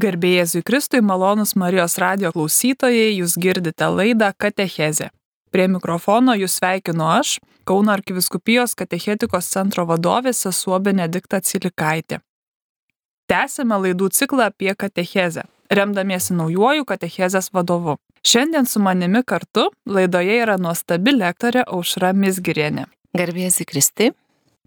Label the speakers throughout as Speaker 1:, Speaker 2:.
Speaker 1: Garbėjai Jėzui Kristui, malonus Marijos radio klausytojai, jūs girdite laidą Katechezė. Prie mikrofono jūs sveikinu aš, Kauno arkiviskupijos katechetikos centro vadovė sesuo Benedikta Cilikaitė. Tęsime laidų ciklą apie katechezę, remdamiesi naujoju katechezės vadovu. Šiandien su manimi kartu laidoje yra nuostabi lektorė Aušra Misgirienė.
Speaker 2: Garbėsi Kristi.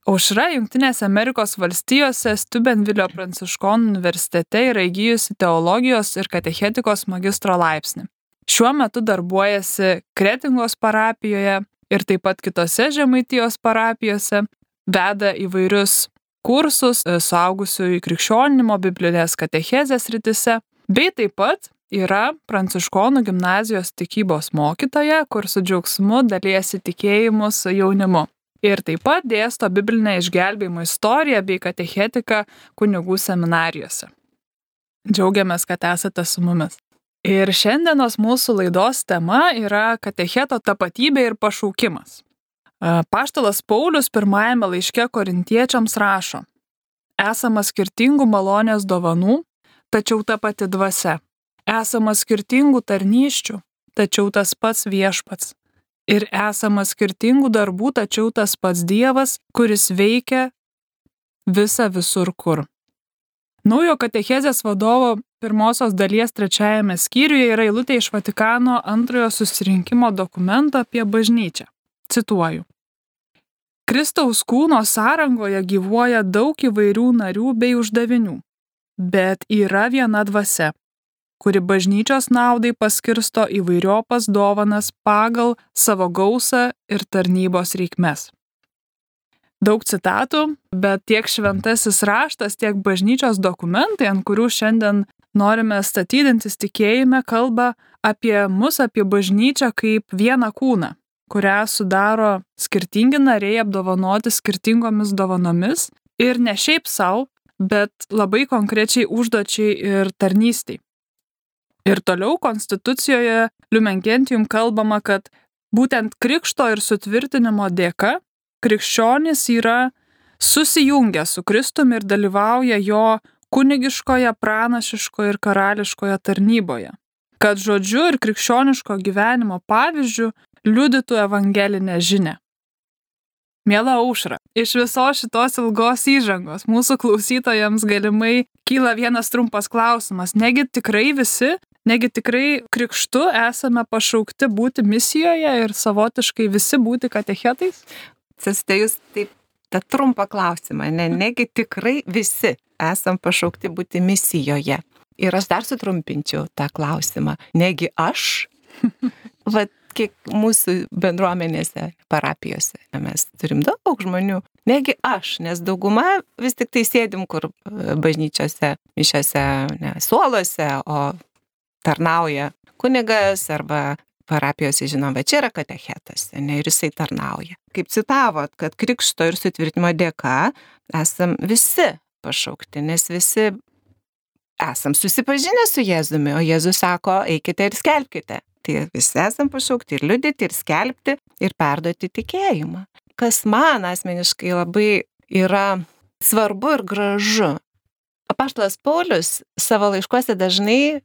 Speaker 1: Aušra Junktinėse Amerikos valstijose Stubenvilio pranciškonų universitete yra įgyjusi teologijos ir katechetikos magistro laipsnį. Šiuo metu darbuojasi Kretingos parapijoje ir taip pat kitose Žemaitijos parapijose, veda įvairius kursus e, suaugusiųjų krikščionimo biblinės katechezės rytise, bei taip pat yra Pranciškonų gimnazijos tikybos mokytoja, kur su džiaugsmu dalyjasi tikėjimu su jaunimu. Ir taip pat dėsto biblinę išgelbėjimo istoriją bei katechetiką kunigų seminarijose. Džiaugiamės, kad esate su mumis. Ir šiandienos mūsų laidos tema yra katecheto tapatybė ir pašaukimas. Paštalas Paulius pirmajame laiške korintiečiams rašo, esama skirtingų malonės dovanų, tačiau ta pati dvasia. Esama skirtingų tarnyščių, tačiau tas pats viešpats. Ir esama skirtingų darbų, tačiau tas pats Dievas, kuris veikia visą visur kur. Naujo katechezės vadovo pirmosios dalies trečiajame skyriuje yra eilutė iš Vatikano antrojo susirinkimo dokumento apie bažnyčią. Cituoju. Kristaus kūno sąrangoje gyvuoja daug įvairių narių bei uždavinių, bet yra viena dvasia, kuri bažnyčios naudai paskirsto įvairiopas dovanas pagal savo gausą ir tarnybos reikmes daug citatų, bet tiek šventasis raštas, tiek bažnyčios dokumentai, ant kurių šiandien norime statydintis tikėjime, kalba apie mus, apie bažnyčią kaip vieną kūną, kurią sudaro skirtingi nariai apdovanoti skirtingomis dovanomis ir ne šiaip savo, bet labai konkrečiai užduočiai ir tarnystiai. Ir toliau konstitucijoje Liumenkentium kalbama, kad būtent krikšto ir sutvirtinimo dėka krikščionys yra susijungę su Kristumi ir dalyvauja jo kunigiškoje, pranašiškoje ir karališkoje tarnyboje. Kad žodžiu ir krikščioniško gyvenimo pavyzdžių liudytų evangelinę žinę. Mėla aušra, iš visos šitos ilgos įžangos mūsų klausytojams galimai kyla vienas trumpas klausimas. Negi tikrai visi, negi tikrai krikštu esame pašaukti būti misijoje ir savotiškai visi būti katechetais?
Speaker 2: Sestėjus taip tą trumpą klausimą, ne, negi tikrai visi esam pašaukti būti misijoje. Ir aš dar sutrumpinčiau tą klausimą, negi aš, va, kiek mūsų bendruomenėse, parapijose, mes turim daug žmonių, negi aš, nes dauguma vis tik tai sėdim kur e, bažnyčiose, mišiose, ne suolose, o tarnauja kunigas arba parapijose žinom, va čia yra katechetas, ne, ir jisai tarnauja. Kaip citavot, kad krikšto ir sutvirtimo dėka esam visi pašaukti, nes visi esam susipažinę su Jėzumi, o Jėzus sako, eikite ir skelbkite. Tai visi esam pašaukti ir liudyti, ir skelbti, ir perduoti tikėjimą. Kas man asmeniškai labai yra svarbu ir gražu. Apaštalas Paulius savo laiškuose dažnai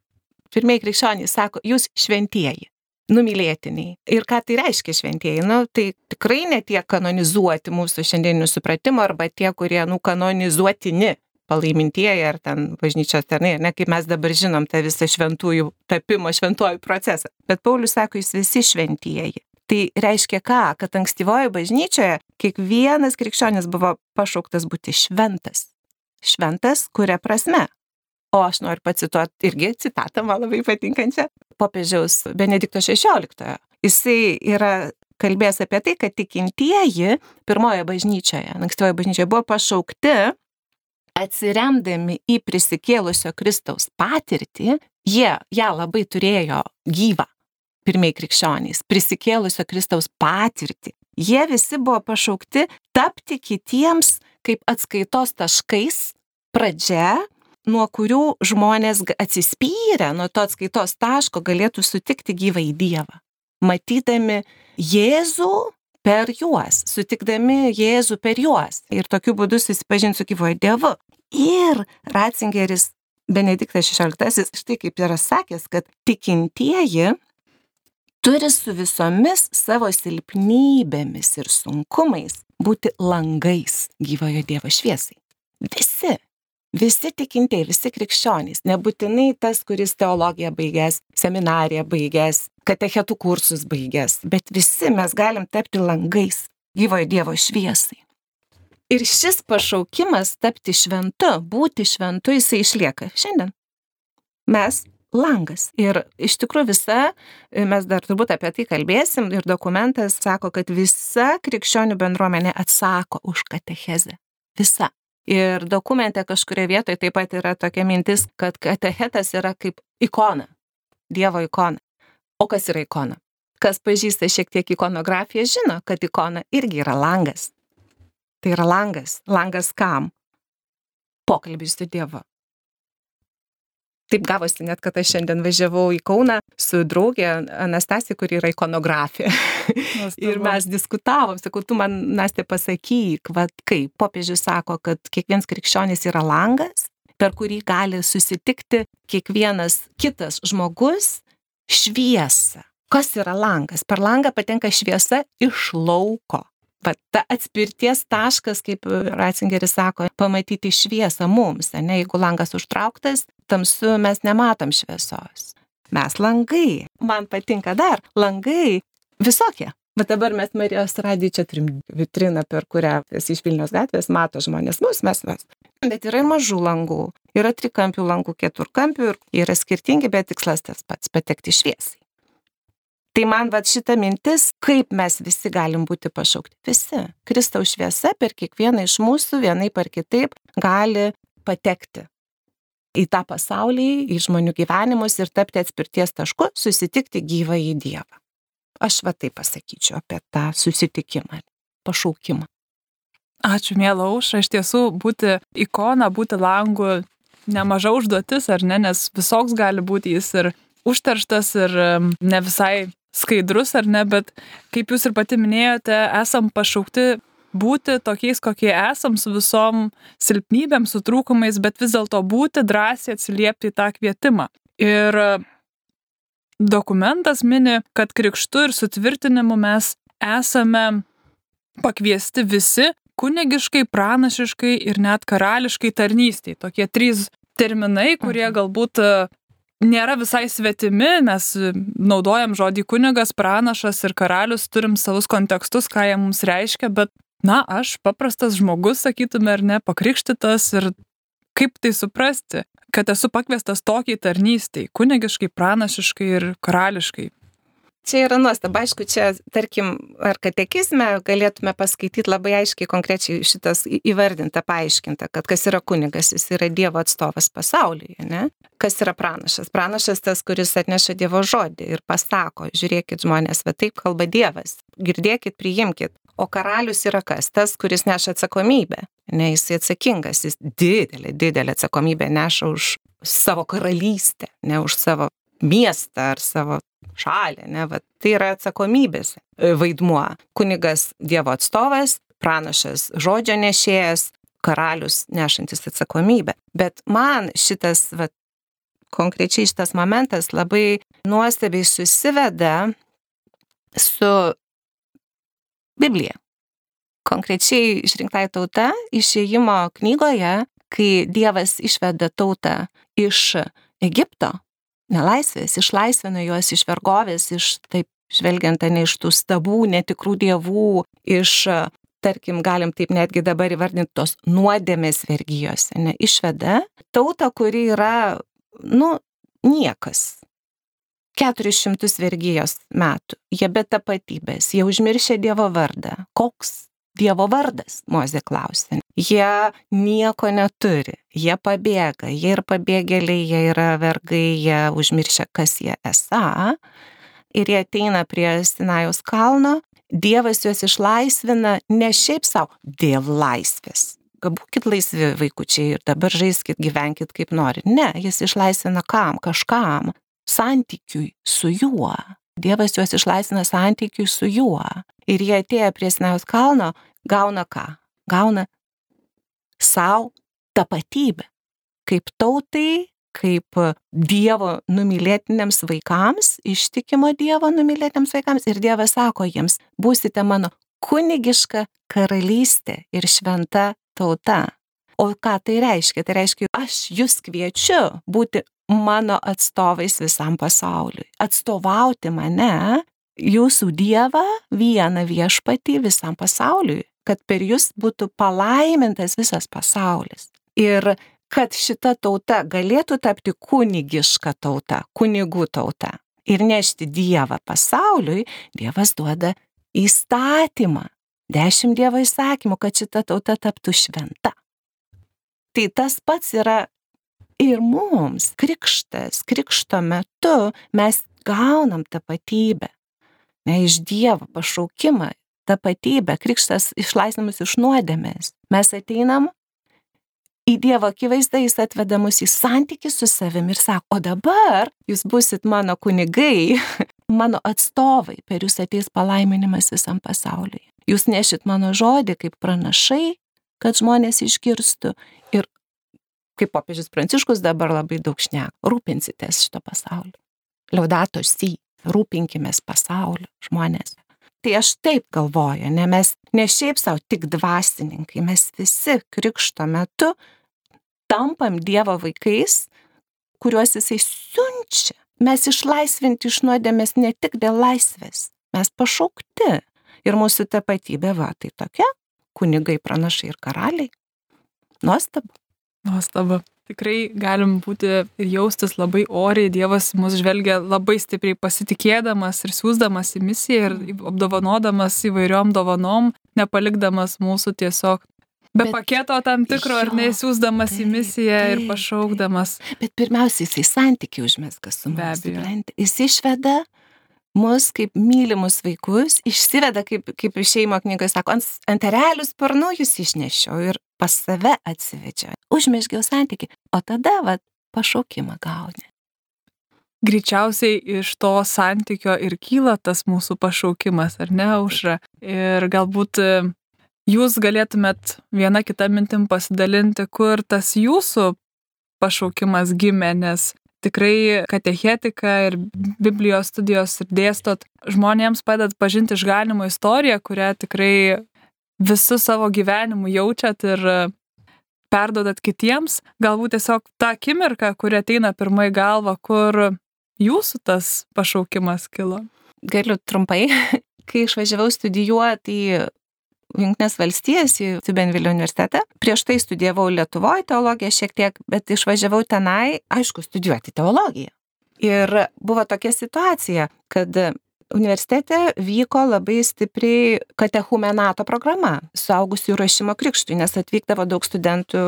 Speaker 2: pirmieji krikščionys sako, jūs šventieji numylėtiniai. Ir ką tai reiškia šventieji? Nu, tai tikrai ne tie kanonizuoti mūsų šiandieninių supratimų arba tie, kurie, nu, kanonizuotini palaimintieji ar ten bažnyčios tarnai, ne kaip mes dabar žinom tą visą šventųjų tapimo šventuoju procesą. Bet Paulius sako, jūs visi šventieji. Tai reiškia ką? Kad ankstyvoje bažnyčioje kiekvienas krikščionis buvo pašauktas būti šventas. Šventas, kuria prasme? O aš noriu pacituoti irgi citatą, man labai patinkančią, popiežiaus Benedikto XVI. Jisai yra kalbėjęs apie tai, kad tikintieji pirmoje bažnyčioje, ankstyvoje bažnyčioje buvo pašaukti atsiremdami į prisikėlusio Kristaus patirtį, jie ją labai turėjo gyvą, pirmieji krikščionys, prisikėlusio Kristaus patirtį. Jie visi buvo pašaukti tapti kitiems kaip atskaitos taškais pradžia nuo kurių žmonės atsispyrę nuo to atskaitos taško galėtų sutikti gyvą į Dievą. Matydami Jėzų per juos, sutikdami Jėzų per juos ir tokiu būdu susipažinti su gyvoju Dievu. Ir Ratzingeris Benediktas XVI štai kaip yra sakęs, kad tikintieji turi su visomis savo silpnybėmis ir sunkumais būti langais gyvojo Dievo šviesai. Visi. Visi tikintieji, visi krikščionys, nebūtinai tas, kuris teologiją baigęs, seminariją baigęs, katechetų kursus baigęs, bet visi mes galim tapti langais gyvojo Dievo šviesai. Ir šis pašaukimas tapti šventu, būti šventu, jisai išlieka šiandien. Mes langas. Ir iš tikrųjų visa, mes dar turbūt apie tai kalbėsim, ir dokumentas sako, kad visa krikščionių bendruomenė atsako už katechezę. Visa. Ir dokumente kažkurioje vietoje taip pat yra tokia mintis, kad katechetas yra kaip ikona, Dievo ikona. O kas yra ikona? Kas pažįsta šiek tiek ikonografiją, žino, kad ikona irgi yra langas. Tai yra langas. Langas kam? Pokalbis su Dievu taip gavosi net, kad aš šiandien važiavau į Kauną su draugė Anastasija, kuri yra ikonografė. ir mes diskutavom, sakau, tu man, Nastė, pasakyk, vad kaip popiežius sako, kad kiekvienas krikščionis yra langas, per kurį gali susitikti kiekvienas kitas žmogus šviesą. Kas yra langas? Per langą patenka šviesa iš lauko. Vat ta atspirties taškas, kaip Ratzingeris sako, pamatyti šviesą mums, ne, jeigu langas užtrauktas, tamsu mes nematom šviesos. Mes langai. Man patinka dar langai visokie. Bet dabar mes Marijos radiją čia turim vitriną, per kurią iš Vilnius gatvės, mato žmonės mus, mes mes. Bet yra ir mažų langų, yra trikampių langų, keturkampių yra skirtingi, bet tikslas tas pats - patekti šviesai. Tai man va šita mintis, kaip mes visi galim būti pašaukti. Visi. Kristaus šviesa per kiekvieną iš mūsų vienaip ar kitaip gali patekti į tą pasaulį, į žmonių gyvenimus ir tapti atspirties tašku, susitikti gyvą į Dievą. Aš va taip pasakyčiau apie tą susitikimą, pašaukimą.
Speaker 1: Ačiū, mėla Aušra, iš tiesų būti ikona, būti langu nemaža užduotis, ar ne, nes visoks gali būti jis ir užterštas ir ne visai skaidrus ar ne, bet kaip jūs ir pati minėjote, esam pašaukti būti tokiais, kokie esam, su visom silpnybėm, su trūkumais, bet vis dėlto būti drąsiai atsiliepti į tą kvietimą. Ir dokumentas mini, kad krikštu ir sutvirtinimu mes esame pakviesti visi kunigiškai, pranašiškai ir net karališkai tarnystėj. Tokie trys terminai, kurie mhm. galbūt nėra visai svetimi, mes naudojam žodį kunigas, pranašas ir karalius, turim savus kontekstus, ką jie mums reiškia, bet, na, aš paprastas žmogus, sakytume, ar ne, pakrikštytas ir kaip tai suprasti, kad esu pakviestas tokiai tarnystėj, kunigiškai, pranašiškai ir karališkai.
Speaker 2: Čia yra nuostaba, aišku, čia, tarkim, ar katekizme galėtume paskaityti labai aiškiai, konkrečiai šitas įvardinta, paaiškinta, kad kas yra kunigas, jis yra Dievo atstovas pasaulyje, ne? Kas yra pranašas? Pranašas tas, kuris atneša Dievo žodį ir pasako, žiūrėkit žmonės, va taip kalba Dievas, girdėkit, priimkit. O karalius yra kas? Tas, kuris neša atsakomybę. Ne, jis atsakingas, jis didelė, didelė atsakomybė neša už savo karalystę, ne už savo miestą ar savo šalį, ne, va, tai yra atsakomybės vaidmuo. Kunigas Dievo atstovas, pranašas žodžio nešėjas, karalius nešantis atsakomybę. Bet man šitas, va, konkrečiai šitas momentas labai nuostabiai susiveda su Biblija. Konkrečiai išrinktai tauta išėjimo knygoje, kai Dievas išveda tautą iš Egipto, nelaisvės, išlaisvina juos iš vergovės, iš taip žvelgiant ne iš tų stabų, netikrų dievų, iš, tarkim, galim taip netgi dabar įvardinti tos nuodėmės vergyjos, ne, išveda tautą, kuri yra, nu, niekas. 400 vergyjos metų. Jie be tapatybės, jie užmiršė Dievo vardą. Koks Dievo vardas, Mozė klausė. Jie nieko neturi, jie pabėga, jie ir pabėgėliai, jie yra vergai, jie užmiršia, kas jie esą. Ir jie ateina prie Sinajaus kalno, Dievas juos išlaisvina ne šiaip savo, dėl laisvės. Būkit laisvi vaikučiai ir dabar žaiskit, gyvenkit kaip nori. Ne, jis išlaisvina kam, kažkam, santykiui su juo. Dievas juos išlaisvina santykiui su juo. Ir jie atėję prie Sinaus kalno gauna ką? Gauna savo tapatybę. Kaip tautai kaip Dievo numylėtiniams vaikams, ištikimo Dievo numylėtiniams vaikams. Ir Dievas sako jiems, būsite mano kunigiška karalystė ir šventa tauta. O ką tai reiškia? Tai reiškia, aš jūs kviečiu būti mano atstovais visam pasauliui. Atstovauti mane, jūsų Dievą, vieną viešpatį visam pasauliui, kad per jūs būtų palaimintas visas pasaulis. Ir kad šita tauta galėtų tapti kunigiška tauta, kunigų tauta ir nešti Dievą pasauliui, Dievas duoda įstatymą, dešimt Dievo įsakymų, kad šita tauta taptų šventa. Tai tas pats yra ir mums. Krikštas, krikšto metu mes gaunam tapatybę. Ne iš Dievo pašaukimą, tapatybę. Krikštas išlaisvinamas iš nuodėmės. Mes ateinam į Dievo akivaizdą jis atveda mus į santykių su savimi ir sako, o dabar jūs busit mano kunigai, mano atstovai, per jūs ateis palaiminimas visam pasauliui. Jūs nešit mano žodį kaip pranašai, kad žmonės išgirstų ir kaip popiežius Pranciškus dabar labai daug šneka, rūpinsitės šito pasaulio. Liaudato si, rūpinkimės pasaulio žmonės. Tai aš taip galvoju, ne mes ne šiaip savo tik dvasininkai, mes visi krikšto metu tampam Dievo vaikais, kuriuos jisai siunčia. Mes išlaisvinti iš nuodėmės ne tik dėl laisvės, mes pašaukti. Ir mūsų tapatybė va tai tokia - kunigai, pranašai ir karaliai. Nuostabu.
Speaker 1: Nuostabu. Tikrai galim būti ir jaustis labai oriai, Dievas mus žvelgia labai stipriai pasitikėdamas ir siūsdamas į misiją ir apdovanodamas įvairiom dovanom, nepalikdamas mūsų tiesiog Be bet, paketo tam tikro, ar neįsiūsdamas į misiją taip, ir pašaukdamas.
Speaker 2: Bet pirmiausia, jisai santykių užmesgas su mumis. Be abejo. Jis išveda mus kaip mylimus vaikus, išsiveda, kaip, kaip šeimo knygoje sako, ant, ant erelių sparnų jūs išnešiau ir pas save atsivedžiau. Užmešgiau santyki, o tada, va, pašaukimą gauni.
Speaker 1: Greičiausiai iš to santykio ir kyla tas mūsų pašaukimas, ar ne, aušra? Ir galbūt jūs galėtumėt viena kita mintim pasidalinti, kur tas jūsų pašaukimas gimė, nes tikrai katechetika ir Biblijos studijos ir dėstot žmonėms padedat pažinti išganimo istoriją, kurią tikrai visų savo gyvenimu jaučiat ir perdodat kitiems. Galbūt tiesiog tą akimirką, kuri ateina pirmai galva, kur jūsų tas pašaukimas kilo.
Speaker 2: Galiu trumpai. Kai išvažiavau studijuoti į Junktinės valstijas į Tubenvilio universitetą. Prieš tai studijavau Lietuvoje teologiją šiek tiek, bet išvažiavau tenai, aišku, studijuoti teologiją. Ir buvo tokia situacija, kad universitete vyko labai stipriai katechumenato programa, suaugusių rašymo krikštui, nes atvykdavo daug studentų,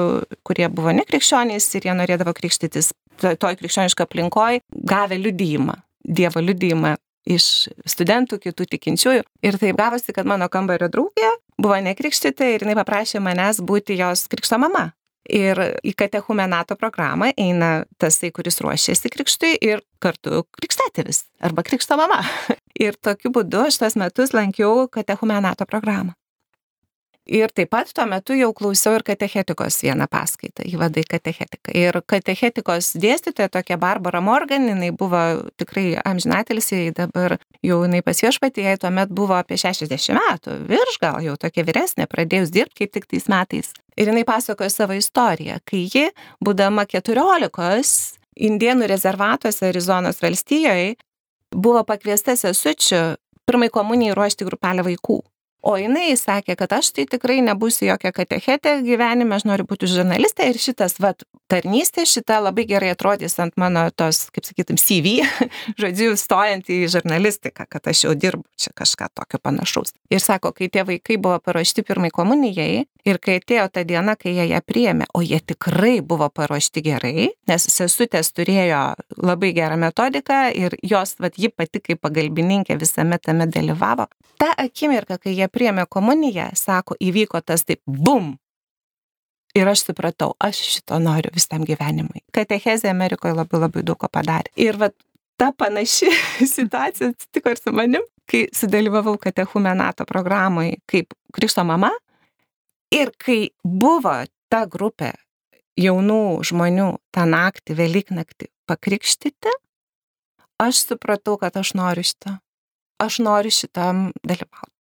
Speaker 2: kurie buvo nekrikščionys ir jie norėdavo krikštytis toj krikščioniškai aplinkoje, gavę liudyjimą, Dievo liudyjimą iš studentų, kitų tikinčiųjų. Ir taip gavosi, kad mano kambario draugė buvo nekrikštyti ir jinai paprašė manęs būti jos krikšto mama. Ir į katechumenato programą eina tasai, kuris ruošiasi krikštui ir kartu krikstatėvis arba krikšto mama. Ir tokiu būdu aš tos metus lankiau katechumenato programą. Ir taip pat tuo metu jau klausiau ir katechetikos vieną paskaitą, įvadai katechetiką. Ir katechetikos dėstytoja tokia Barbara Morgan, jinai buvo tikrai amžinatelis, dabar jau jinai pasiešpatė, jai tuomet buvo apie 60 metų, virš gal jau tokia vyresnė, pradėjus dirbti kaip tik tais metais. Ir jinai pasakojo savo istoriją, kai ji, būdama 14, Indienų rezervatuose Arizonos valstijoje, buvo pakviesta sesučių pirmai komunijai ruošti grupelę vaikų. O jinai sakė, kad aš tai tikrai nebūsiu jokia katechetė gyvenime, aš noriu būti žurnalistė ir šitas, vad, tarnystė šita labai gerai atrodys ant mano tos, kaip sakytum, CV, žodžiu, stojant į žurnalistiką, kad aš jau dirbu čia kažką tokio panašaus. Ir sako, kai tie vaikai buvo paruošti pirmai komunijai ir kai atėjo ta diena, kai jie ją priėmė, o jie tikrai buvo paruošti gerai, nes sesutės turėjo labai gerą metodiką ir jos, vad, ji pati kaip pagalbininkė visame tame dalyvavo. Ta akimirka, kai jie priėmė komuniją, sako, įvyko tas taip, bum. Ir aš supratau, aš šito noriu visam gyvenimui. Katechezė Amerikoje labai labai daug ko padarė. Ir va, ta panaši situacija atsitiko ir su manim, kai sudalyvavau katechumenato programai kaip Krikšto mama. Ir kai buvo ta grupė jaunų žmonių tą naktį, Velyknaktį pakrikštyti, aš supratau, kad aš noriu šitą. Aš noriu šitam dalyvauti.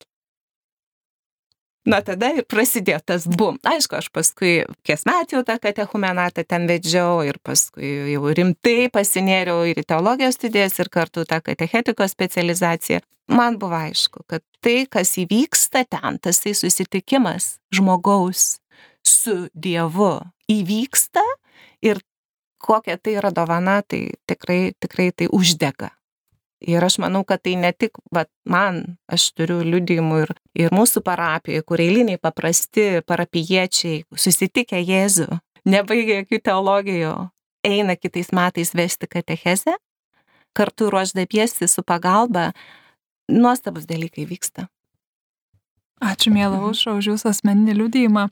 Speaker 2: Na tada ir prasidėjo tas bum. Aišku, aš paskui kiesmet jau tą katechumenatą ten vedžiau ir paskui jau rimtai pasinėriau ir į teologijos studijas ir kartu tą katechetikos specializaciją. Man buvo aišku, kad tai, kas įvyksta ten, tas tai susitikimas žmogaus su Dievu įvyksta ir kokia tai yra dovana, tai tikrai, tikrai tai uždega. Ir aš manau, kad tai ne tik va, man, aš turiu liudijimų ir, ir mūsų parapijoje, kur eiliniai paprasti parapiečiai susitikę Jėzų, nebaigė jokių teologijų, eina kitais metais vesti katechezę, kartu ruoždapiesi su pagalba, nuostabus dalykai vyksta.
Speaker 1: Ačiū, mėla mhm. Užra, už jūsų asmeninį liudijimą,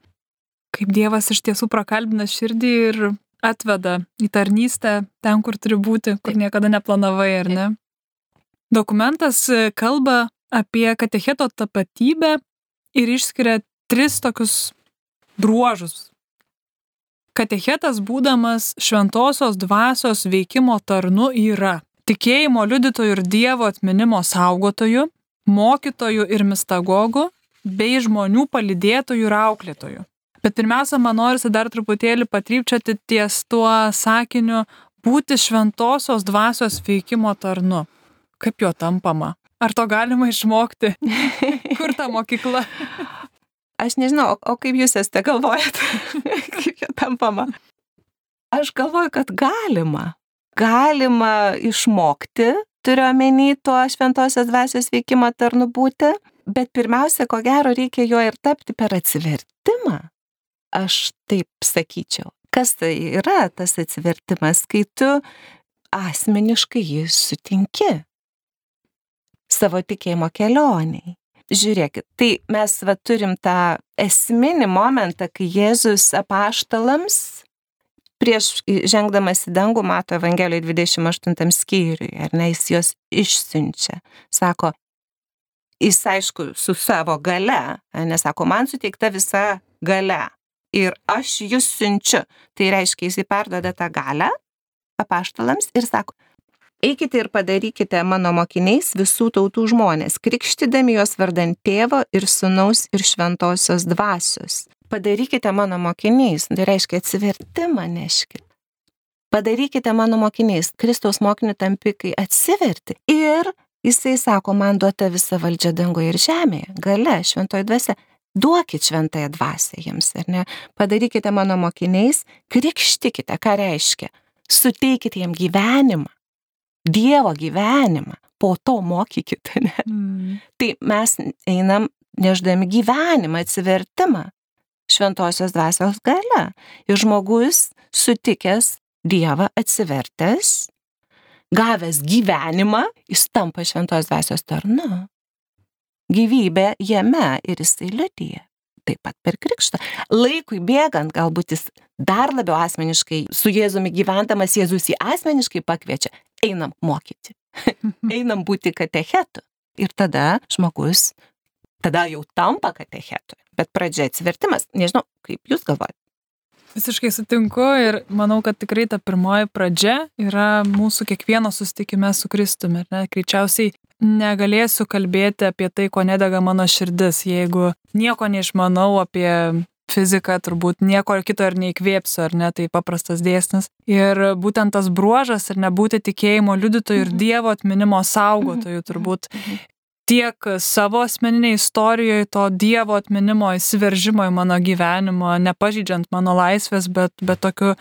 Speaker 1: kaip Dievas iš tiesų prakalbina širdį ir atveda į tarnystę ten, kur turi būti, kur niekada neplanavai, ar ne? Dokumentas e, kalba apie katecheto tapatybę ir išskiria tris tokius bruožus. Katechetas būdamas šventosios dvasios veikimo tarnu yra tikėjimo liudytojų ir Dievo atminimo saugotojų, mokytojų ir mistagogų, bei žmonių palidėtojų ir auklėtojų. Bet pirmiausia, man norisi dar truputėlį patrypčiati ties tuo sakiniu būti šventosios dvasios veikimo tarnu. Kaip jo tampama? Ar to galima išmokti? Kur ta mokykla?
Speaker 2: Aš nežinau, o, kaip jūs esate galvojat, kaip jo tampama? Aš galvoju, kad galima. Galima išmokti, turiu omeny tuo šventosios dvasios veikimo tarnu būti, bet pirmiausia, ko gero, reikia jo ir tapti per atsivertimą. Aš taip sakyčiau. Kas tai yra tas atsivertimas, kai tu asmeniškai jį sutinki? Savo tikėjimo kelioniai. Žiūrėkit, tai mes va turim tą esminį momentą, kai Jėzus apaštalams prieš žengdamas į dangų mato Evangelijoje 28 skyriui, ar ne, jis juos išsiunčia. Sako, jis aišku su savo gale, nesako, man suteikta visa gale ir aš jūs siunčiu. Tai reiškia, jis perdoda tą galę apaštalams ir sako, Eikite ir padarykite mano mokiniais visų tautų žmonės, krikštydami juos vardant tėvo ir sunaus ir šventosios dvasios. Padarykite mano mokiniais, tai reiškia atsivertimą neškit. Padarykite mano mokiniais, Kristaus mokinių tampi, kai atsiverti. Ir jisai sako, man duota visa valdžia dangoje ir žemėje, gale, šventoji dvasia. Duokit šventąją dvasę jiems, ar ne? Padarykite mano mokiniais, krikštikite, ką reiškia. Suteikite jiems gyvenimą Dievo gyvenimą, po to mokykite. Ne? Mm. Tai mes einam neždami gyvenimą, atsivertimą šventosios dvasios gale. Ir žmogus sutikęs Dievą atsivertęs, gavęs gyvenimą, jis tampa šventos dvasios tarnu. Gyvybė jame ir jisai liudyja. Taip pat per krikštą. Laikui bėgant, galbūt jis dar labiau asmeniškai su Jėzumi gyventamas, Jėzus jį asmeniškai pakviečia einam mokyti, einam būti katechetu. Ir tada žmogus, tada jau tampa katechetu. Bet pradžia atsivertimas, nežinau, kaip jūs galvojate.
Speaker 1: Visiškai sutinku ir manau, kad tikrai ta pirmoji pradžia yra mūsų kiekvieno susitikime su Kristumi. Greičiausiai negalėsiu kalbėti apie tai, ko nedega mano širdis, jeigu nieko neišmanau apie fiziką turbūt nieko kito ir neįkvėpsiu, ar ne, tai paprastas dėsnis. Ir būtent tas bruožas ir nebūti tikėjimo liudytojų ir mhm. Dievo atminimo saugotojų mhm. turbūt mhm. tiek savo asmeninėje istorijoje to Dievo atminimo įsiveržimo į mano gyvenimą, nepažydžiant mano laisvės, bet, bet tokiu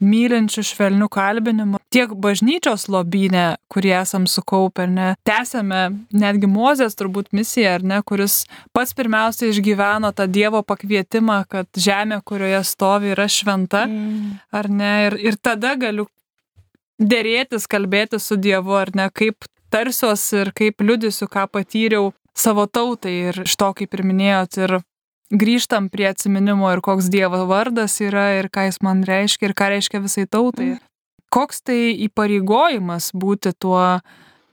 Speaker 1: mylinčių švelnių kalbinimų. Tiek bažnyčios lobinė, kurį esam sukaupę, ne, tęsėme netgi Mozės turbūt misiją, ar ne, kuris pats pirmiausia išgyveno tą Dievo pakvietimą, kad žemė, kurioje stovi, yra šventa, mm. ar ne, ir, ir tada galiu dėrėtis, kalbėti su Dievu, ar ne, kaip tarsiuos ir kaip liudysiu, ką patyriau savo tautai ir iš to, kaip ir minėjot, ir grįžtam prie atsiminimo ir koks Dievo vardas yra ir ką jis man reiškia ir ką reiškia visai tautai. Mm. Koks tai įpareigojimas būti tuo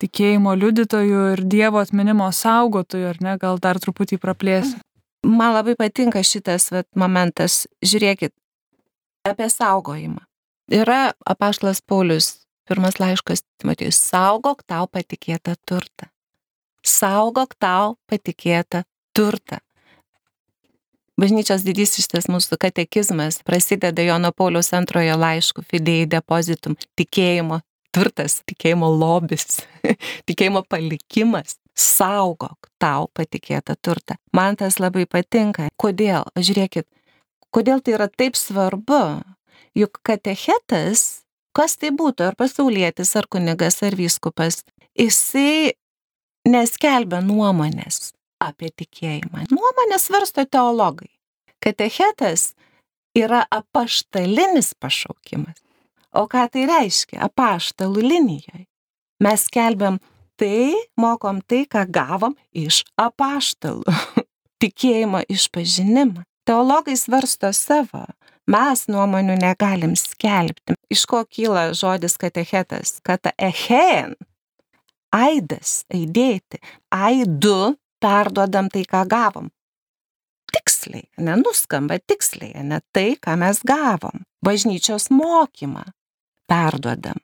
Speaker 1: tikėjimo liudytoju ir Dievo atminimo saugotoju, ar ne, gal dar truputį praplėsi.
Speaker 2: Man labai patinka šitas vat, momentas. Žiūrėkit, apie saugojimą. Yra apaštlas Paulius, pirmas laiškas Timotijus, saugok tau patikėtą turtą. Saugok tau patikėtą turtą. Bažnyčios didysis šitas mūsų katekizmas prasideda Jono Pauliaus antrojo laiškų fidėjai depozitum, tikėjimo turtas, tikėjimo lobis, tikėjimo palikimas. Saugok tau patikėtą turtą. Man tas labai patinka. Kodėl? Žiūrėkit, kodėl tai yra taip svarbu? Juk katechetas, kas tai būtų, ar pasaulietis, ar kunigas, ar vyskupas, jisai neskelbia nuomonės apie tikėjimą. Nuomonės svarsto teologai. Katechetas yra apaštalinis pašaukimas. O ką tai reiškia? Apaštalų linijoje. Mes skelbiam tai, mokom tai, ką gavom iš apaštalų. Tikėjimo išpažinimą. Teologai svarsto savo. Mes nuomonių negalim skelbti. Iš ko kyla žodis katechetas? Kata echen. Aidas, aidėti. Aidu perduodam tai, ką gavom. Tiksliai, nenuskamba tiksliai, ne tai, ką mes gavom. Bažnyčios mokymą perduodam.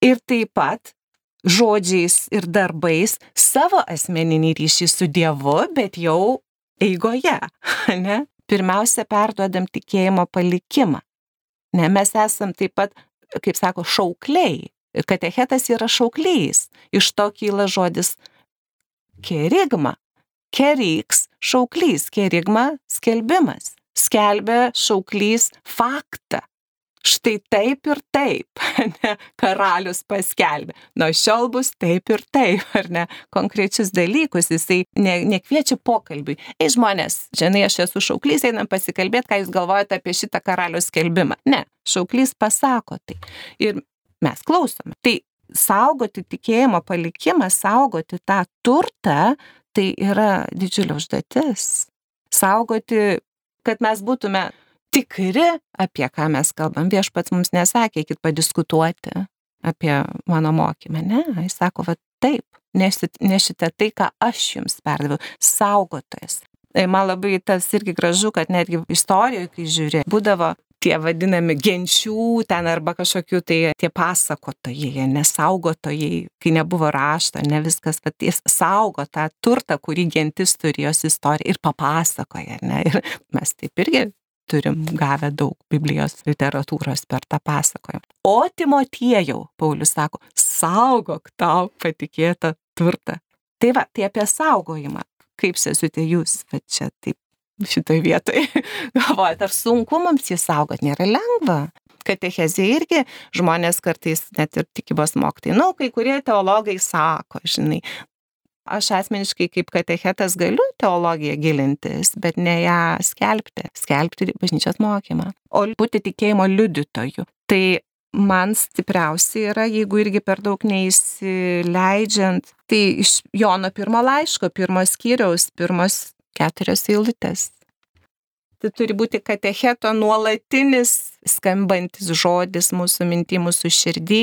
Speaker 2: Ir taip pat žodžiais ir darbais savo asmeninį ryšį su Dievu, bet jau eigoje, ne? Pirmiausia, perduodam tikėjimo palikimą. Ne, mes esam taip pat, kaip sako, šaukliai. Ir katechetas yra šauklys. Iš to kyla žodis kerigma. Keriks šauklys, kerigma skelbimas. Skelbia šauklys faktą štai taip ir taip, ne, karalius paskelbė. Nuo šiol bus taip ir taip, ar ne, konkrečius dalykus, jisai ne, nekviečia pokalbiui. Ei žmonės, žinai, aš esu šauklys, einam pasikalbėti, ką jūs galvojate apie šitą karalius skelbimą. Ne, šauklys pasako tai. Ir mes klausome. Tai saugoti tikėjimo palikimą, saugoti tą turtą, tai yra didžiulė užduotis. Saugoti, kad mes būtume tikri, apie ką mes kalbam. Viešpats mums nesakė, eikit padiskutuoti apie mano mokymą. Ne, jis sako, va taip, nešite tai, ką aš jums perdaviau, saugotojas. Tai man labai tas irgi gražu, kad netgi istorijoje, kai žiūri, būdavo tie vadinami genčių ten arba kažkokių tai tie pasakotojai, nesaugotojai, kai nebuvo rašto, ne viskas, bet jis saugo tą turtą, kurį gentis turi jos istoriją ir papasakoja. Ne? Ir mes taip irgi turim gavę daug Biblijos literatūros per tą pasakojimą. O Timotiejau, Paulius sako, saugok tau patikėtą turtą. Tai va, tai apie saugojimą. Kaip sesutė jūs, bet čia taip šitoj vietoj galvojate, ar sunku mums jį saugot, nėra lengva. Katechezė irgi žmonės kartais net ir tikybos moktai, na, nu, kai kurie teologai sako, žinai, Aš asmeniškai kaip katechetas galiu teologiją gilintis, bet ne ją skelbti, skelbti bažnyčios mokymą, o būti tikėjimo liudytoju. Tai man stipriausia yra, jeigu irgi per daug neįsileidžiant, tai iš Jono pirmo laiško, pirmos skyriaus, pirmos keturios eilutės tai turi būti katecheto nuolatinis skambantis žodis mūsų minti, mūsų širdį,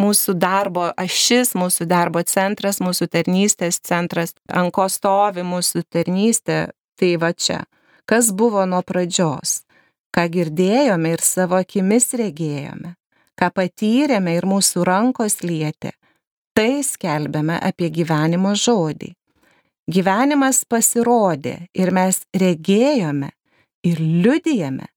Speaker 2: mūsų darbo ašis, mūsų darbo centras, mūsų tarnystės centras, ant ko stovi mūsų tarnystė, tai va čia. Kas buvo nuo pradžios, ką girdėjome ir savo akimis regėjome, ką patyrėme ir mūsų rankos lietė, tai skelbėme apie gyvenimo žodį. Gyvenimas pasirodė ir mes regėjome ir liudijame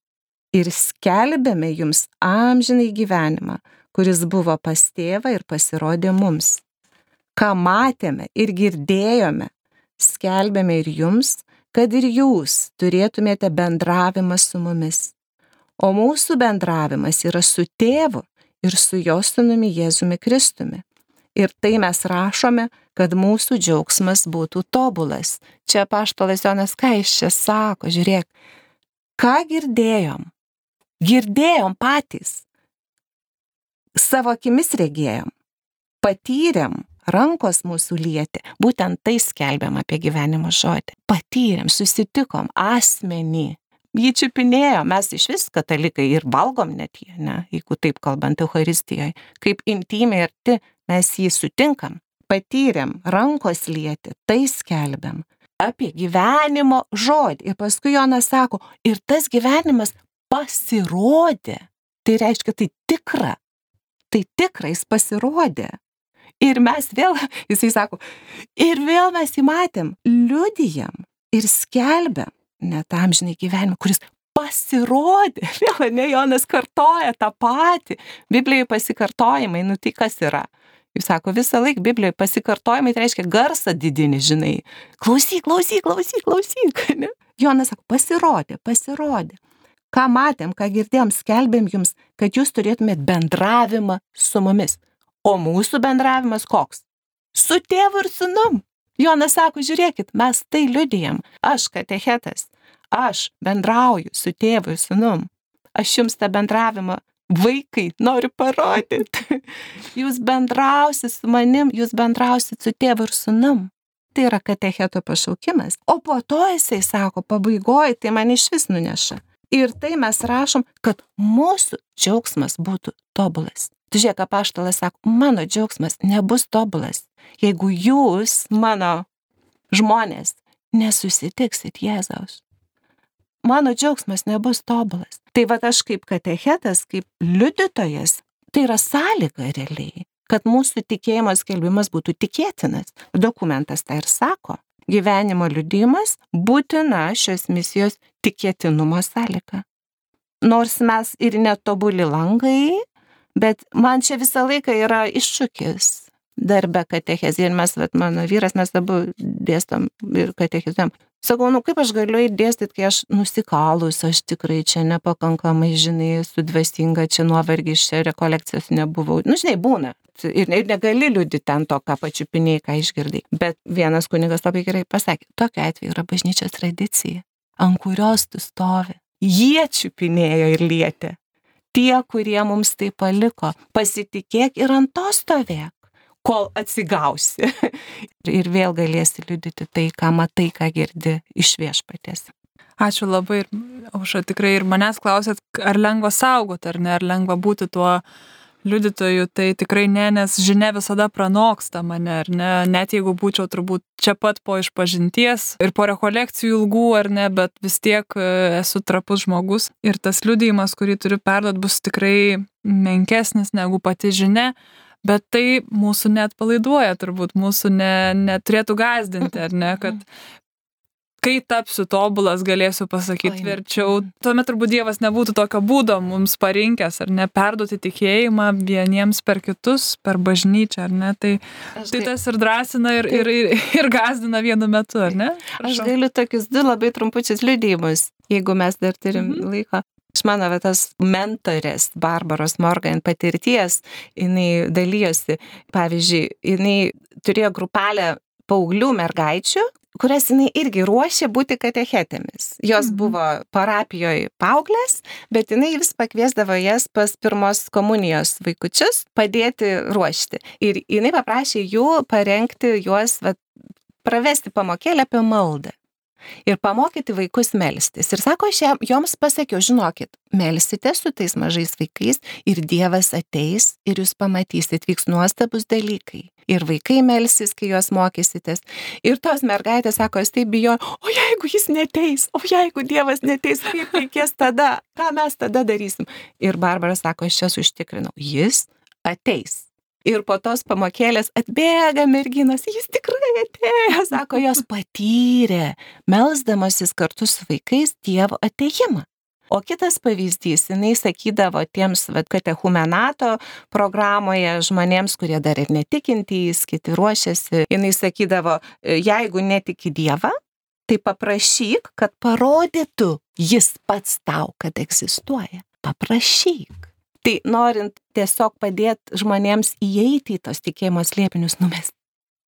Speaker 2: ir skelbėme jums amžinai gyvenimą, kuris buvo pas tėvą ir pasirodė mums. Ką matėme ir girdėjome, skelbėme ir jums, kad ir jūs turėtumėte bendravimą su mumis. O mūsų bendravimas yra su tėvu ir su jo sunumi Jėzumi Kristumi. Ir tai mes rašome, kad mūsų džiaugsmas būtų tobulas. Čia paštalas Jonas Kaiščias sako, žiūrėk, ką girdėjom? Girdėjom patys. Savo akimis regėjom. Patyrėm, rankos mūsų lietė. Būtent tai skelbiam apie gyvenimo žodį. Patyrėm, susitikom asmenį. Jį čiupinėjo, mes iš vis katalikai ir valgom net jį, ne, jeigu taip kalbant Euharistijoje. Kaip intimiai arti mes jį sutinkam, patyrėm, rankos lietė, tai skelbiam apie gyvenimo žodį. Ir paskui Jonas sako, ir tas gyvenimas pasirodė. Tai reiškia, tai tikra. Tai tikra, jis pasirodė. Ir mes vėl, jisai sako, ir vėl mes jį matėm, liudijam ir skelbiam net amžinai gyvenimą, kuris pasirodė. Vėl ne Jonas kartoja tą patį. Biblijai pasikartojimai, nu tai kas yra? Jūs sako, visą laiką Biblijoje pasikartojimai tai reiškia garsą didinį, žinai. Klausyk, klausyk, klausyk, klausyk. Ne? Jonas sako, pasirodė, pasirodė. Ką matėm, ką girdėjom, skelbėm jums, kad jūs turėtumėt bendravimą su mumis. O mūsų bendravimas koks? Su tėvu ir sunum. Jonas sako, žiūrėkit, mes tai liudijam. Aš katechetas, aš bendrauju su tėvu ir sunum. Aš jums tą bendravimą vaikai noriu parodyti. Jūs bendrausit su manim, jūs bendrausit su tėvu ir sunum. Tai yra katecheto pašaukimas. O po to jisai sako, pabaigoje tai man iš vis nuneša. Ir tai mes rašom, kad mūsų džiaugsmas būtų tobulas. Tu žiūrėk, apaštalas sako, mano džiaugsmas nebus tobulas, jeigu jūs, mano žmonės, nesusitiksit Jėzaus mano džiaugsmas nebus tobulas. Tai va aš kaip katechetas, kaip liudytojas, tai yra sąlyga realiai, kad mūsų tikėjimo skelbimas būtų tikėtinas. Dokumentas tai ir sako. Gyvenimo liudimas būtina šios misijos tikėtinumo sąlyga. Nors mes ir netobuli langai, bet man čia visą laiką yra iššūkis darbe katechezė ir mes, vat, mano vyras, mes abu dėstam ir katechizam. Sakau, nu kaip aš galiu įdėstyti, kai aš nusikalus, aš tikrai čia nepakankamai, žinai, sudvasinga, čia nuovargis, čia rekolekcijos nebuvau. Nu, žinai, būna. Ir, ir negali liūdėti ten to, ką pačiupinėjai, ką išgirdai. Bet vienas kunigas labai gerai pasakė, tokia atveju yra bažnyčios tradicija, ant kurios tu stovi. Jie čiupinėjo ir lietė. Tie, kurie mums tai paliko, pasitikėk ir ant to stovėk kol atsigausi. ir vėl galėsi liudyti tai, ką matai, ką girdi iš viešpatės.
Speaker 1: Ačiū labai auša tikrai ir manęs klausėt, ar lengva saugoti, ar ne, ar lengva būti tuo liudytojų, tai tikrai ne, nes žinia visada pranoksta mane, ar ne, net jeigu būčiau turbūt čia pat po išpažinties ir po rekolekcijų ilgų, ar ne, bet vis tiek e, esu trapus žmogus ir tas liudijimas, kurį turiu perduoti, bus tikrai menkesnis negu pati žinia, bet tai mūsų net palaiduoja, turbūt mūsų ne, neturėtų gazdinti, ar ne, kad kai tapsiu tobulas, galėsiu pasakyti verčiau. Tuomet turbūt Dievas nebūtų tokio būdo mums parinkęs, ar ne, perduoti tikėjimą vieniems per kitus, per bažnyčią, ar ne. Tai, Aš tai tas ir drąsina, ir, ir, ir, ir gazdina vienu metu, ar ne?
Speaker 2: Prašau. Aš galiu tokius du labai trumpučius liudijimus, jeigu mes dar turim mhm. laiko. Iš mano va, tas mentorės Barbaros Morgan patirties, jinai dalyjosi, pavyzdžiui, jinai turėjo grupelę paauglių mergaičių, kurias jinai irgi ruošė būti katechetėmis. Jos mhm. buvo parapijoje paauglės, bet jinai vis pakviesdavo jas pas pirmos komunijos vaikučius padėti ruošti. Ir jinai paprašė jų parengti juos, va, pravesti pamokėlę apie maldą ir pamokyti vaikus melstis. Ir sako, aš joms pasakiau, žinokit, melsite su tais mažais vaikais ir Dievas ateis ir jūs pamatysit, vyks nuostabus dalykai. Ir vaikai melsis, kai juos mokysitės. Ir tos mergaitės sako, aš taip bijo, o jeigu jis neteis, o jeigu Dievas neteis, kaip reikės tada, ką mes tada darysim. Ir Barbara sako, aš čia užtikrinau, jis ateis. Ir po tos pamokėlės atbėga merginos, jis tikrai atėjo, sako, jos patyrė, melsdamasis kartu su vaikais Dievo ateimą. O kitas pavyzdys, jinai sakydavo tiems, katechumenato programoje žmonėms, kurie dar ir netikintys, kiti ruošiasi, jinai sakydavo, jeigu netiki Dievą, tai paprašyk, kad parodytų jis pats tau, kad egzistuoja. Paprašyk. Tai norint tiesiog padėti žmonėms įeiti į tos tikėjimo slėpinius, nu mes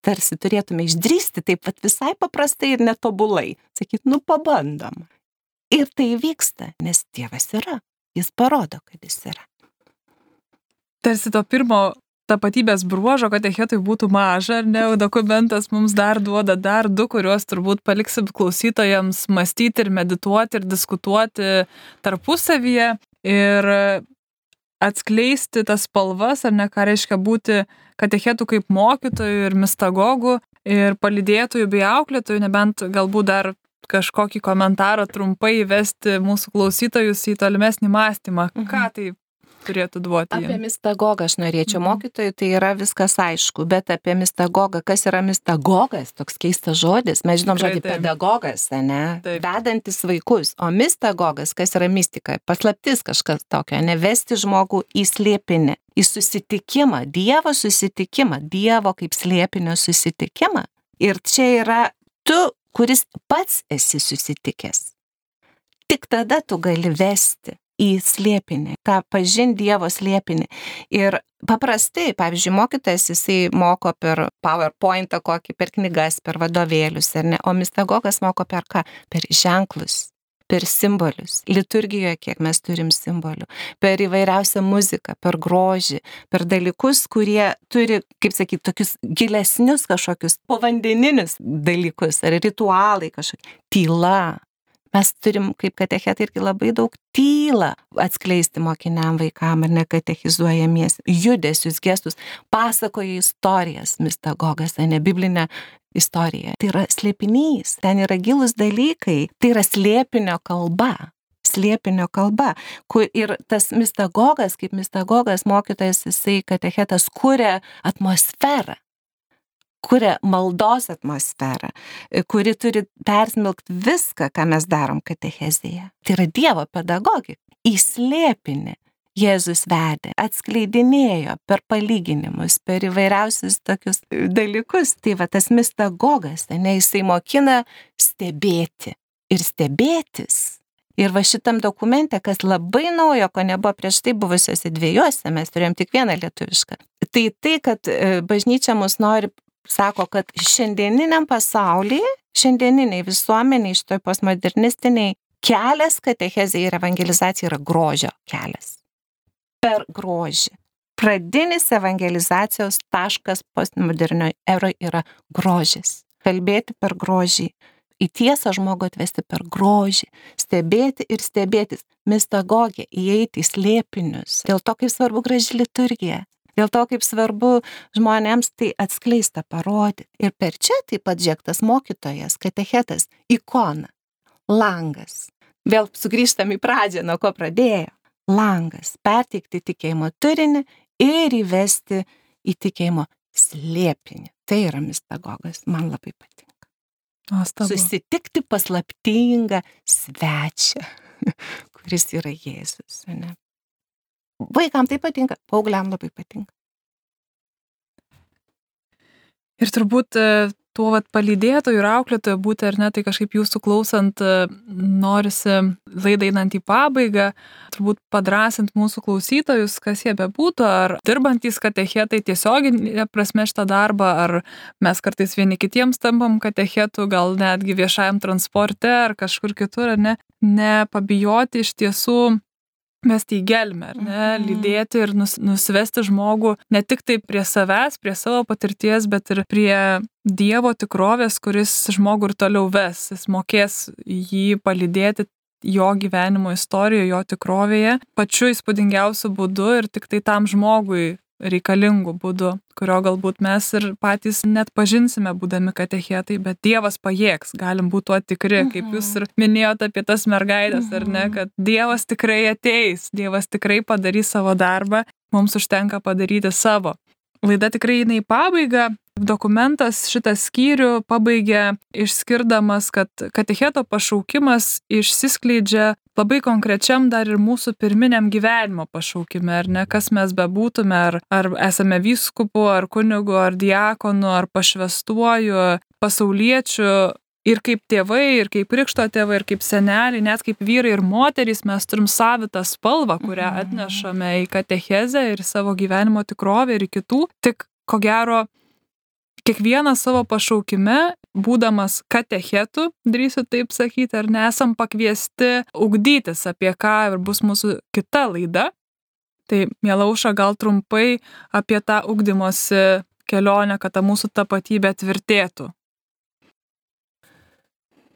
Speaker 2: tarsi turėtume išdrysti taip pat visai paprastai ir netobulai. Sakyt, nu pabandom. Ir tai vyksta, nes Dievas yra. Jis parodo, kad jis yra.
Speaker 1: Tarsi to pirmo tapatybės bruožo, kad echetui būtų maža, ar ne, dokumentas mums dar duoda dar du, kuriuos turbūt paliksim klausytojams mąstyti ir medituoti ir diskutuoti tarpusavyje. Ir atskleisti tas spalvas, ar ne, ką reiškia būti katechetų kaip mokytojų ir mistagogų ir palidėtojų bei auklėtojų, nebent galbūt dar kažkokį komentarą trumpai įvesti mūsų klausytojus į tolimesnį mąstymą,
Speaker 2: Mhm.
Speaker 1: ką tai turėtų duoti?
Speaker 2: Apie
Speaker 1: jiem?
Speaker 2: mistagogą aš norėčiau.
Speaker 1: Mhm.
Speaker 2: Mokytojui tai yra viskas aišku, bet apie mistagogą, kas yra mistagogas, toks keistas žodis. Mes žinom
Speaker 1: Tikrai
Speaker 2: žodį
Speaker 1: taip.
Speaker 2: pedagogas, ne?
Speaker 1: Taip.
Speaker 2: Vedantis vaikus. O mistagogas, kas yra mistika? Paslaptis kažkas tokio, ne vesti žmogų į slėpinį, į susitikimą, Dievo susitikimą, Dievo kaip slėpinio susitikimą. Ir čia yra tu, kuris pats esi susitikęs. Tik tada tu gali vesti į slėpinį, tą pažin Dievo slėpinį. Ir paprastai, pavyzdžiui, mokytas jisai moko per PowerPointą kokį, per knygas, per vadovėlius, ar ne, o mistagogas moko per ką? Per ženklus. Per simbolius. Liturgijoje, kiek mes turim simbolių. Per įvairiausią muziką, per grožį, per dalykus, kurie turi, kaip sakyti, tokius gilesnius kažkokius povandeninius dalykus, ar ritualai kažkokie. Tyla, mes turim kaip katechetai irgi labai daug tylą atskleisti mokiniam vaikam ar nekatechizuojamiesi, judesius, gestus, pasakoja istorijas mistagogas, ne biblinę istoriją. Tai yra slėpinys, ten yra gilus dalykai, tai yra slėpinio kalba. Slėpinio kalba. Ir tas mistagogas, kaip mistagogas mokytojas, jisai katechetas kuria atmosferą kuria maldos atmosferą, kuri turi persmelkti viską, ką mes darom katechezėje. Tai yra Dievo pedagogika. Įslėpinį Jėzus vedė, atskleidinėjo per palyginimus, per įvairiausius tokius dalykus. Tai va tas mistagogas, ne, jisai mokina stebėti ir stebėtis. Ir va šitam dokumente, kas labai naujo, ko nebuvo prieš tai buvusiuose dviejose, mes turėjom tik vieną lietuvišką. Tai tai, kad e, bažnyčia mus nori sako, kad šiandieniniam pasaulyje, šiandieniniai visuomeniai, šitoj postmodernistiniai, kelias katechezė ir evangelizacija yra grožio kelias. Per grožį. Pradinis evangelizacijos taškas postmodernio eroje yra grožis. Kalbėti per grožį. Į tiesą žmogų atvesti per grožį. Stebėti ir stebėtis. Mistagogė, įeiti į slėpinius. Dėl to, kaip svarbu graži liturgija. Dėl to, kaip svarbu žmonėms tai atskleista, parodyti. Ir per čia taip pat žiektas mokytojas, katechetas, ikona, langas. Vėl sugrįžtam į pradžią, nuo ko pradėjo. Langas. Perteikti tikėjimo turinį ir įvesti į tikėjimo slėpinį. Tai yra mistagogas, man labai patinka.
Speaker 1: Nuostabu.
Speaker 2: Susitikti paslaptingą svečią, kuris yra Jėzus. Ne? Vaikams tai patinka, paaugliam labai patinka.
Speaker 1: Ir turbūt e, tuo vat palydėtojų ir auklėtojų būti ar ne, tai kažkaip jūsų klausant e, norisi laidai einant į pabaigą, turbūt padrasint mūsų klausytojus, kas jie bebūtų, ar dirbantys katechetai tiesioginė prasme šitą darbą, ar mes kartais vieni kitiems tampam katechetų, gal netgi viešajam transporte ar kažkur kitur, ar ne, nepabijoti iš tiesų mesti į gelmę, ar ne,
Speaker 2: Mhm.
Speaker 1: lydėti ir nus, nusivesti žmogų ne tik tai prie savęs, prie savo patirties, bet ir prie Dievo tikrovės, kuris žmogų ir toliau ves. Jis mokės jį palydėti jo gyvenimo istorijoje, jo tikrovėje, pačiu įspūdingiausiu būdu ir tik tai tam žmogui reikalingų būdų, kurio galbūt mes ir patys net pažinsime, būdami katechetai, bet Dievas pajėgs, galim būti tuo tikri, kaip jūs ir minėjote apie tas mergaitės, ar ne, kad Dievas tikrai ateis, Dievas tikrai padarys savo darbą, mums užtenka padaryti savo. Laida tikrai eina į pabaigą. Dokumentas šitą skyrių pabaigė išskirdamas, kad katecheto pašaukimas išsiskleidžia labai konkrečiam dar ir mūsų pirminiam gyvenimo pašaukime, ar ne, kas mes bebūtume, ar, ar esame vyskupu, ar kunigu, ar diakonu, ar pašvestuoju, pasauliečiu. Ir kaip tėvai, ir kaip krikšto tėvai, ir kaip seneliai, net kaip vyrai ir moterys mes turim savitą spalvą, kurią atnešame į katechezę ir savo gyvenimo tikrovę ir kitų. Tik ko gero, kiekvienas savo pašaukime, būdamas katechetu, drįsiu taip sakyti, ar nesam pakviesti ugdytis, apie ką ir bus mūsų kita laida. Tai, mielauša, gal trumpai apie tą ugdymosi kelionę, kad ta mūsų tapatybė tvirtėtų.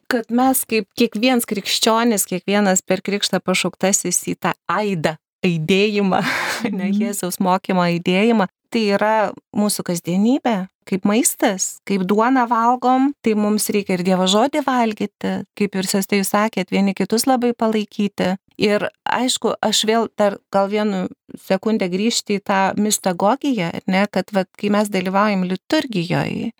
Speaker 2: Kad mes kaip kiekvienas krikščionis, kiekvienas per krikštą pašauktasis į tą aidą, aidėjimą, ne
Speaker 1: Mhm.
Speaker 2: Jėzaus mokymo aidėjimą, tai yra mūsų kasdienybė, kaip maistas, kaip duona valgom, tai mums reikia ir Dievo žodį valgyti, kaip ir sestai jūs sakėt, vieni kitus labai palaikyti. Ir aišku, aš vėl dar gal vienu sekundę grįžti į tą mistagogiją, ne, kad vat, kai mes dalyvaujam liturgijoje,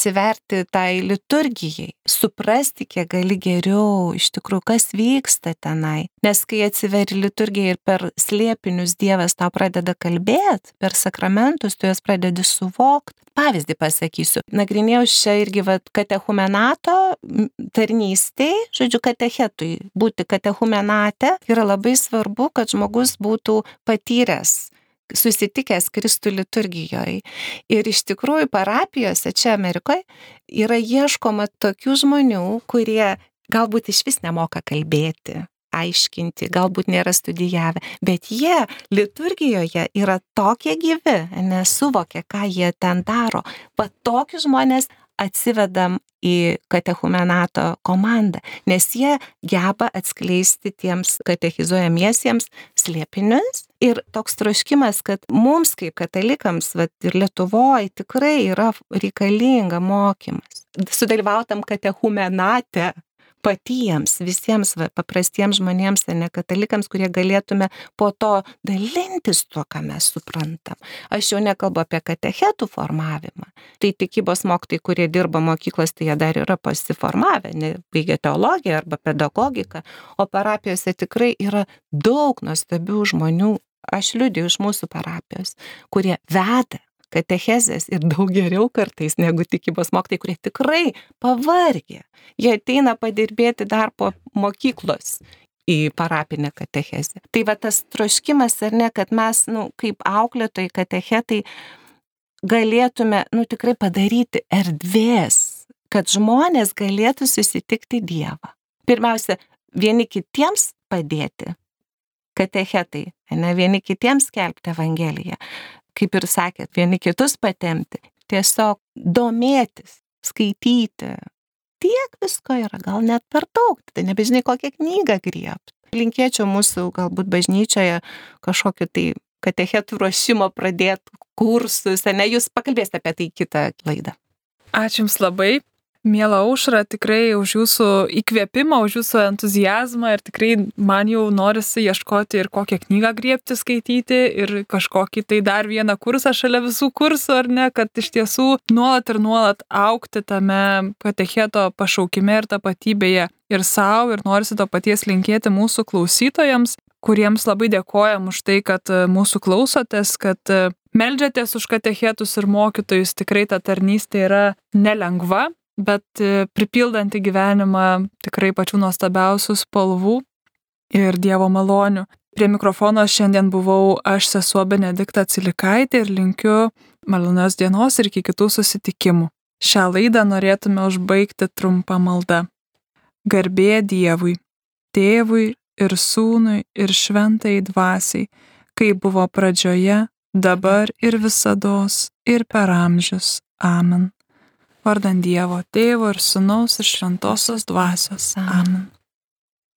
Speaker 2: atsiverti tai liturgijai, suprasti, kiek gali geriau iš tikrųjų, kas vyksta tenai. Nes kai atsiveri liturgiją ir per slėpinius Dievas tau pradeda kalbėti, per sakramentus tu juos pradedi suvokti. Pavyzdį pasakysiu. Nagrinėjau čia irgi vat, katechumenato tarnystėj, žodžiu, katechetui. Būti katechumenate yra labai svarbu, kad žmogus būtų patyręs susitikęs Kristų liturgijoje. Ir iš tikrųjų parapijose čia Amerikoje yra ieškoma tokių žmonių, kurie galbūt iš vis nemoka kalbėti, aiškinti, galbūt nėra studijavę, bet jie liturgijoje yra tokie gyvi, nesuvokia, ką jie ten daro. Pat tokius žmonės atsivedam į katechumenato komandą, nes jie geba atskleisti tiems katechizuojamiesiems slėpinius. Ir toks troškimas, kad mums kaip katalikams, vat, ir Lietuvoje tikrai yra reikalinga mokymas. Sudalyvautam katechumenate, patiems, visiems va, paprastiems žmonėms, ne katalikams, kurie galėtume po to dalintis tuo, ką mes suprantam. Aš jau nekalbu apie katechetų formavimą. Tai tikybos mokytai, kurie dirba mokyklos, tai jie dar yra pasiformavę, baigia teologiją arba pedagogiką, o parapijose tikrai yra daug nuostabių žmonių, aš liūdėjau iš mūsų parapijos, kurie veda katechezės ir daug geriau kartais negu tikybos mokytai, kurie tikrai pavargė. Jie ateina padirbėti dar po mokyklos į parapinę katechezę. Tai va tas troškimas ar ne, kad mes, nu, kaip auklėtojai, katechetai, galėtume, nu, tikrai padaryti erdvės, kad žmonės galėtų susitikti Dievą. Pirmiausia, vieni kitiems padėti, katechetai, ne vieni kitiems skelbti Evangeliją kaip ir sakėt, vieni kitus patemti, tiesiog domėtis, skaityti. Tiek visko yra, gal net per daug, tai nebežinai kokią knygą griebti. Linkėčiau mūsų galbūt bažnyčioje kažkokį tai katechetų ruošimo pradėtų kursus, ne jūs pakalbėsite apie tai kitą laidą.
Speaker 1: Ačiū Jums labai. Mėla aušra, tikrai už jūsų įkvėpimą, už jūsų entuzijazmą ir tikrai man jau norisi ieškoti ir kokią knygą griebti skaityti ir kažkokį tai dar vieną kursą šalia visų kursų, ar ne, kad iš tiesų nuolat ir nuolat aukti tame katecheto pašaukime ir tapatybėje. Ir savo ir norisi to paties linkėti mūsų klausytojams, kuriems labai dėkojam už tai, kad mūsų klausotės, kad Meldžiatės už katechetus ir mokytojus, tikrai ta tarnystė yra nelengva, bet e, pripildanti gyvenimą tikrai pačių nuostabiausių spalvų ir Dievo malonių. Prie mikrofono šiandien buvau aš sesuo Benedikta Cilikaitė ir linkiu malonios dienos ir iki kitų susitikimų. Šią laidą norėtume užbaigti trumpą maldą. Garbė Dievui, Tėvui ir Sūnui ir Šventai Dvasiai, kaip buvo pradžioje, dabar ir visados ir per amžius. Amen. Vardant Dievo Tėvo ir Sūnaus ir Šventosios Dvasios. Amen.